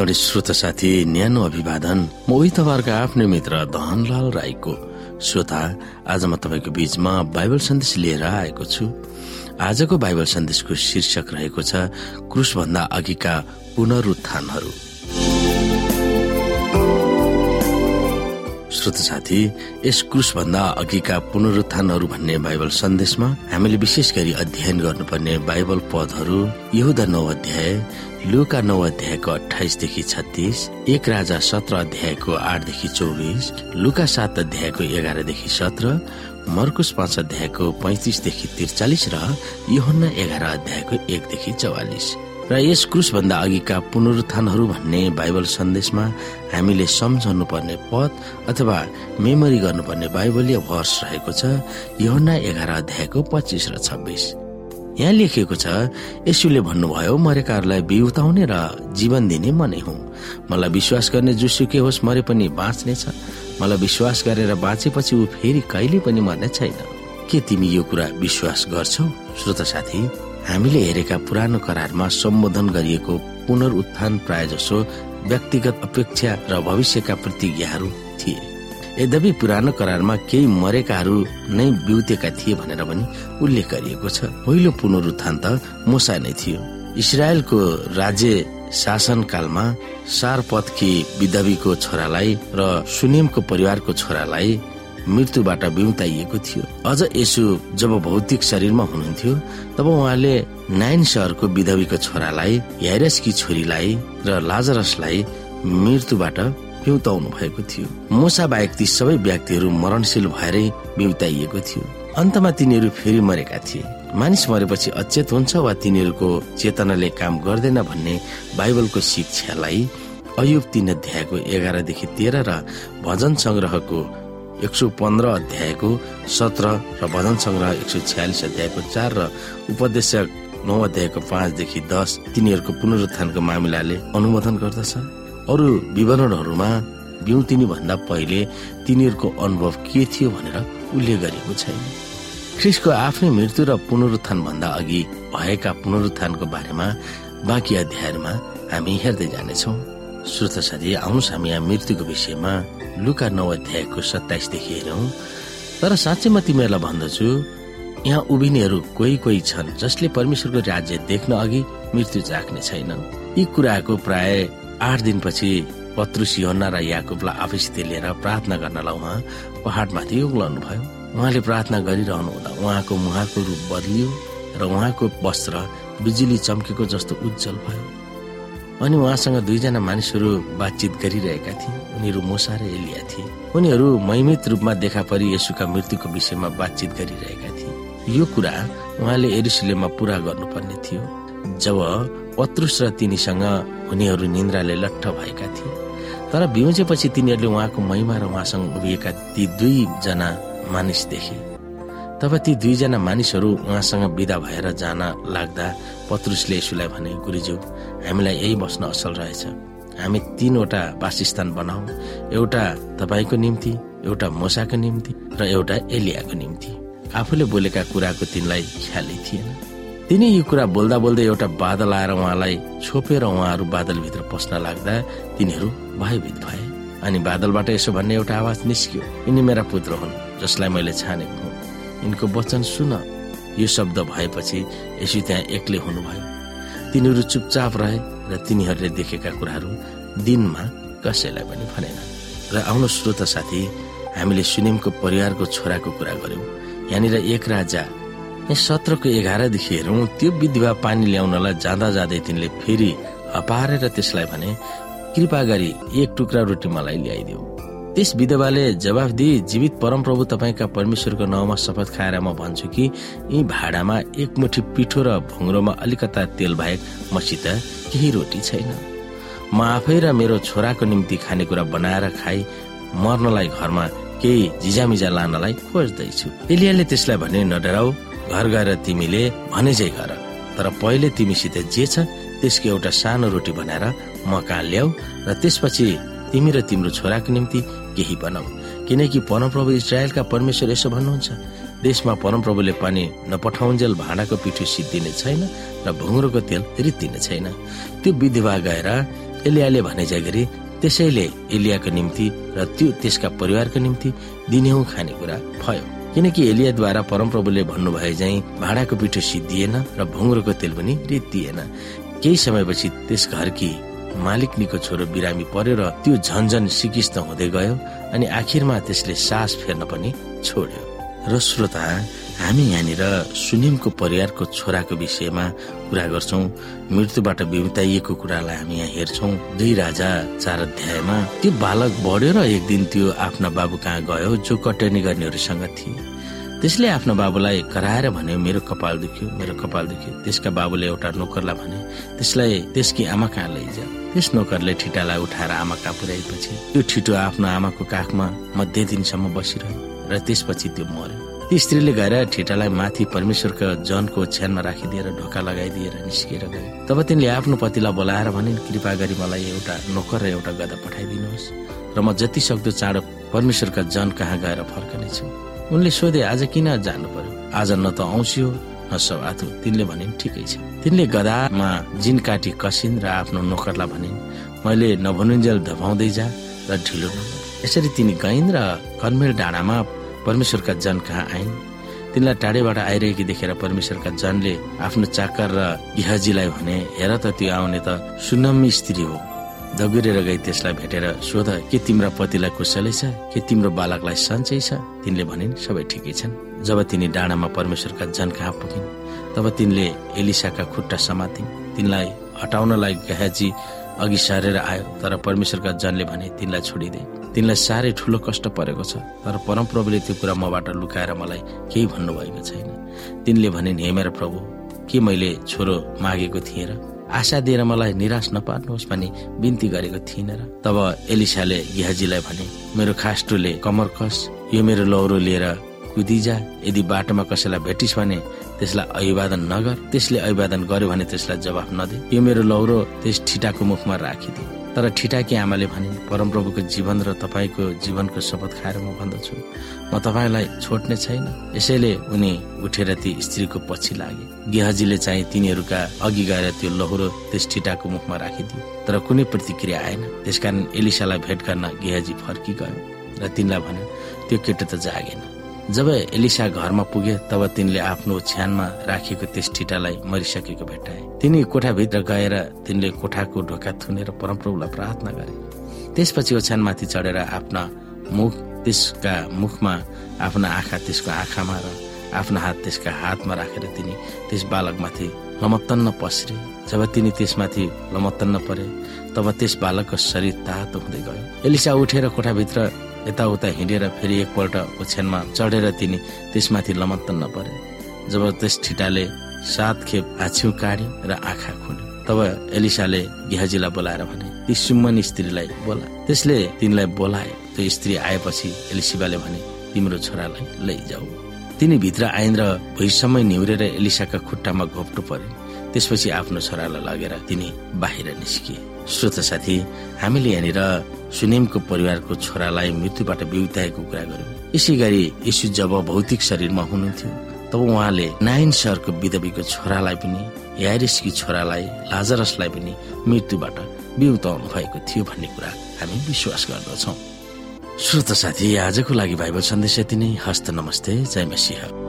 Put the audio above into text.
समादरणीय श्रोता साथी न्यानो अभिवादन। म उही तपाईँहरूको आफ्नै मित्र धनलाल राईको। श्रोता आज म तपाईँको बीचमा बाइबल सन्देश लिएर आएको छु। आजको बाइबल सन्देशको शीर्षक रहेको छ क्रुसभन्दा अघिका पुनरुत्थानहरू। श्रोत साथी यस क्रुसभन्दा अघिका पुनरुत्थानहरू भन्ने बाइबल सन्देशमा हामीले विशेष गरी अध्ययन गर्नुपर्ने बाइबल पदहरू यहुदा नौ अध्याय लुका नौ अध्यायको अठाइसदेखि छत्तिस एक राजा सत्र अध्यायको आठदेखि चौबिस लुका सात अध्यायको एघारदेखि सत्र मर्कुस पाँच अध्यायको पैतिसदेखि त्रिचालिस र योहन्ना एघार अध्यायको एकदेखि चौवालिस। र यस क्रुसभन्दा अघिका पुनरुत्थानहरू भन्ने बाइबल सन्देशमा हामीले सम्झाउनु पर्ने पद अथवा मेमोरी गर्नुपर्ने बाइबलीय भर्स रहेको छ योहन्ना एघार अध्यायको पच्चिस र छब्बिस। यहाँ लेखिएको छ यसुले भन्नुभयो मरेकाहरूलाई बिउताउने र जीवन दिने म नै हुँ। मलाई विश्वास गर्ने जुसुके होस् मरे पनि बाँच्नेछ मलाई विश्वास गरेर बाँचेपछि ऊ फेरि कहिले पनि मर्ने छैन। के तिमी यो कुरा विश्वास गर्छौ? श्रोत साथी हामीले हेरेका पुरानो करारमा सम्बोधन गरिएको पुनरुत्थान प्राय जसो व्यक्तिगत अपेक्षा र भविष्यका प्रतिज्ञाहरू थिए। यद्यपि पुरानो करारमा केही मरेकाहरू नै बिउतेका थिए भनेर पनि उल्लेख गरिएको छ। पहिलो पुनरुत्थान त मोसा नै थियो। इसरायलको राज्य शासनकालमा सारपथकी विधवीको छोरालाई र सुनिमको परिवारको छोरालाई मृत्युबाट बिउताइएको थियो। अझ यसो जब भौतिक शरीरमा हुनुहुन्थ्यो तब उहाँले नाइन सहरको विधवीको छोरालाई याइरसकी छोरीलाई र लाजरसलाई मृत्युबाट बिउताउनु भएको थियो। मोसा बाहेक ती सबै व्यक्तिहरू मरणशील भएरै बिउताइएको थियो। अन्तमा तिनीहरू फेरि मरेका थिए। मानिस मरेपछि अचेत हुन्छ वा तिनीहरूको चेतनाले काम गर्दैन भन्ने बाइबलको शिक्षालाई अयुब तीन अध्यायको एघारदेखि तेह्र र भजन संग्रहको एक सौ पन्ध्र अध्यायको सत्र र भजन संग्रह एक सौ छ्यालिस अध्यायको चार र उपदेशक नौ अध्यायको पाँचदेखि दस तिनीहरूको पुनरुत्थानको मामिलाले अनुमोदन गर्दछ। अरू विवरणहरूमा बिउतिनी भन्दा पहिले तिनीहरूको अनुभव के थियो भनेर उल्लेख गरिएको छैन। ख्रिसको आफ्नै मृत्यु र पुनरुत्थान भन्दा अघि भएका पुनरुत्थानको बारेमा बाँकी अध्यायमा हामी हेर्दै जानेछौ। श्रोत साथी आउनुहोस् हामी यहाँ मृत्युको विषयमा लुका नौ अध्यायको सत्ताइसदेखि हेरौँ। तर साँच्चै म तिमीहरूलाई भन्दछु यहाँ उभिनेहरू कोही कोही छन् जसले परमेश्वरको राज्य देख्न अघि मृत्यु चाख्ने छैन यी कुराको प्राय आठ दिनपछि पत्रुस योहन्ना र याकुबलाई आफैसित लिएर प्रार्थना गर्नलाई उहाँ पहाडमाथि उक्लाउनु भयो उहाँले प्रार्थना गरिरहनु हुँदा उहाँको मुहाको रूप बदलियो र उहाँको वस्त्र बिजुली चम्केको जस्तो उज्जवल भयो। अनि उहाँसँग दुईजना मानिसहरू बातचित गरिरहेका थिए। उनीहरू मोसा र एलिया थिए। उनीहरू महिमित रूपमा देखा परि यसुका मृत्युको विषयमा बातचित गरिरहेका थिए। यो कुरा उहाँले एरुसलेममा पूरा गर्नुपर्ने थियो। जब पत्रुस र तिनीसँग उनीहरू निन्द्राले लट्ठ भएका थिए। तर बिउजेपछि तिनीहरूले उहाँको महिमा र उहाँसँग उभिएका ती दुईजना मानिस देखे। तब ती दुईजना मानिसहरू उहाँसँग विदा भएर जान लाग्दा पत्रुसले यसुलाई भने गुरुज्यू हामीलाई यही बस्न असल रहेछ। हामी तीनवटा वासस्थान बनाऊ। एउटा तपाईँको निम्ति एउटा मोसाको निम्ति र एउटा एलियाको निम्ति। आफूले बोलेका कुराको तिनलाई ख्यालै थिएन। तिनी यो कुरा बोल्दा बोल्दै एउटा बादल आएर उहाँलाई छोपेर उहाँहरू बादलभित्र पस्न लाग्दा तिनीहरू भयभीत भए। अनि बादलबाट यसो भन्ने एउटा आवाज निस्क्यो यिनी मेरा पुत्र हुन् जसलाई मैले छानेको यिनको वचन सुन। यो शब्द भएपछि यसो त्यहाँ एक्लै हुनुभयो। तिनीहरू चुपचाप रहे र तिनीहरूले देखेका कुराहरू दिनमा कसैलाई पनि भनेन। र आउनु श्रोत साथी हामीले सुनिमको परिवारको छोराको कुरा गर्यौं। यहाँनिर एक राजा सत्रको एघारदेखि हेरौँ त्यो विधवा पानी ल्याउनलाई जाँदा जाँदै तिनले फेरि हपारेर त्यसलाई भने कृपा गरी एक टुक्रा रोटी मलाई ल्याइदेऊ। त्यस विधवाले जवाफ दिए जीवित परमप्रभु तपाईँका परमेश्वरको नाउँमा शपथ खाएर म भन्छु कि यी भाडामा एक मुठी पिठो र भुङ्रोमा अलिकता तेल बाहेक मसित केही रोटी छैन। म आफै र मेरो छोराको निम्ति खानेकुरा बनाएर खाई मर्नलाई घरमा केही झिजामिजा लानलाई खोज्दैछु। एलियाले त्यसलाई भने नडराउ घर गएर तिमीले भने चाहिँ गर तर पहिले तिमीसित जे छ त्यसको एउटा सानो रोटी बनाएर म ल्याऊ र त्यसपछि तिमी र तिम्रो छोराको निम्ति केही बनाऊ। किनकि परमप्रभु इजरायलका परमेश्वर यसो भन्नुहुन्छ देशमा परमप्रभुले पानी नपठाउन्जेल भाँडाको पिठो सिद्धिने छैन र भुङ्रोको तेल रित्तिने छैन। त्यो विधवा गएर एलियाले भने जाय गरी त्यसैले एलियाको निम्ति र त्यो त्यसका परिवारको निम्ति दिनेहु खानेकुरा भयो। किनकि एलियाद्वारा परमप्रभुले भन्नुभए झै भाँडाको पिठो सिद्धिएन र भङ्गुरोको तेल पनि रित्तिएन। केही समयपछि त्यस घरकी मालिकनीको छोरो बिरामी पर्यो र त्यो झन्झन सिकिस्त हुँदै गयो अनि आखिरमा त्यसले सास फेर्न पनि छोड्यो। र श्रोता हामी यहाँनिर सुनिमको परिवारको छोराको विषयमा कुरा गर्छौँ। मृत्युबाट बिउताइएको कुरालाई हामी यहाँ हेर्छौँ। दुई राजा चार अध्यायमा त्यो बालक बढ्यो र एक दिन त्यो आफ्ना बाबु कहाँ गयो जो कटनी गर्नेहरूसँग थिए। त्यसले आफ्नो बाबुलाई कराएर भन्यो मेरो कपाल दुख्यो मेरो कपाल दुख्यो। त्यसका बाबुले एउटा नोकरलाई भने त्यसलाई त्यसकी आमा कहाँ लैजा त्यस नोकरले ठिटालाई उठाएर आमा कहाँ पुर्याएपछि त्यो ठिटो आफ्नो आमाको काखमा मध्य दिनसम्म बसिरह्यो र त्यसपछि त्यो मर्यो ती स्त्रीले गएर ठिटालाई माथि परमेश्वरको जनको ओछ्यानमा राखिदिएर ढोका लगाइदिएर निस्किएर गए तब तिनले आफ्नो पतिलाई बोलाएर भने कृपा गरी मलाई एउटा नोकर र एउटा गदा पठाइदिनुहोस् र म जति सक्दो चाँडो परमेश्वरका जन कहाँ गएर फर्कनेछु? उनले सोधे आज किन जानु पर्यो? आज न त औँसी हो न सवात हो तिनले भनिन् ठिकै छ। तिनले गदामा जिन काटी कसिन् र आफ्नो नोकरलाई भनिन् मैले नभनुन्जेल धपाउँदै जा र ढिलो यसरी तिनी गइन् र कन्मेल डाँडामा परमेश्वरका जन कहाँ आइन्? तिनलाई टाढेबाट आइरहेकी देखेर परमेश्वरका जनले आफ्नो चाकर र गिहजीलाई भने हेर त त्यो आउने त सुनम्मी स्त्री हो। दगुरेर गई त्यसलाई भेटेर सोध के तिम्रा पतिलाई कुशलै छ? के तिम्रो बालकलाई सन्चै छ? तिनले भनिन् सबै ठिकै छन्। जब तिनी डाँडामा परमेश्वरका जन कहाँ पुगिन् तब तिनले एलिसाका खुट्टा समातिन्। तिनलाई हटाउनलाई गहाजी अघि सरेर आयो तर परमेश्वरका जनले भने तिनलाई छोडिदिए तिनलाई साह्रै ठुलो कष्ट परेको छ तर परमप्रभुले त्यो कुरा मबाट लुकाएर मलाई केही भन्नुभएको छैन। तिनले भने हे मेरो प्रभु के मैले छोरो मागेको थिएँ र? आशा दिएर मलाई निराश नपार्नुहोस् भनी बिन्ती गरेको थिइनँ र तब एलिसाले गिहाजीलाई भने मेरो खास्टुले कमर कस यो मेरो लौरो लिएर कुदिजा यदि बाटोमा कसैलाई भेटिस् भने त्यसलाई अभिवादन नगर त्यसले अभिवादन गर्यो भने त्यसलाई जवाफ नदे यो मेरो लौरो त्यस ठिटाको मुखमा राखिदिए तर ठिटाकी आमाले भने परमप्रभुको जीवन र तपाईँको जीवनको शपथ खाएर म भन्दछु। म तपाईँलाई छोड्ने छैन। यसैले उनी उठेर ती स्त्रीको पछि लागे। गेहजीले चाहिँ तिनीहरूका अघि गएर त्यो लौरो त्यस ठिटाको मुखमा राखिदियो। तर कुनै प्रतिक्रिया आएन। त्यसकारण एलिसालाई भेट गर्न गेहजी फर्की गयो र तिनलाई भने त्यो केटो त जागेन। जब एलिसा घरमा पुगे तब तिनले आफ्नो छ्यानमा राखेको त्यस ठिटालाई मरिसकेको भेटाए। तिनी कोठाभित्र गएर तिनले कोठाको ढोका थुनेर परमप्रभुलाई प्रार्थना गरे। त्यसपछि ओछ्यानमाथि चढेर आफ्ना मुख त्यसका मुखमा आफ्ना आँखा त्यसको आँखामा र आफ्नो हात त्यसका हातमा राखेर तिनी त्यस बालकमाथि लमत्तन्न पस्रे। जब तिनी त्यसमाथि लमत्तन्न परे तब त्यस बालकको शरीर तातो हुँदै गयो। एलिसा उठेर कोठाभित्र यताउता हिँडेर फेरि एकपल्ट ओछ्यानमा चढेर तिनी त्यसमाथि लमत्तन्न परे जब त्यस ठिटाले सात खेप हाछ्यु काट्यो र आँखा खुल्यो। तब एलिसाले गेहजीलाई बोलाएर भने ती सुम्मनी स्त्रीलाई बोला। त्यसले तिनलाई बोलाए। त्यो स्त्री आएपछि एलिसिबाले भने तिम्रो छोरालाई लैजाऊ। तिनी भित्र आइन् र भुइँसम्म निहुरेर एलिसाका खुट्टामा घोप्टो परे। त्यसपछि आफ्नो छोरालाई लगेर तिनी बाहिर निस्किए। श्रोत साथी हामीले यहाँनिर सुनेमको परिवारको छोरालाई मृत्युबाट बिउताएको कुरा गर्यौँ यसै गरी यसु जब भौतिक शरीरमा हुनुहुन्थ्यो तब उहाँले नाइन सहरको विधवीको छोरालाई पनि यारिसकी छोरालाई लाजरसलाई पनि मृत्युबाट बिउताउनु भएको थियो भन्ने कुरा हामी विश्वास गर्दछौ। श्रोत साथी आजको लागि बाइबल सन्देश यति नै। हस्त नमस्ते। जय मसिंह।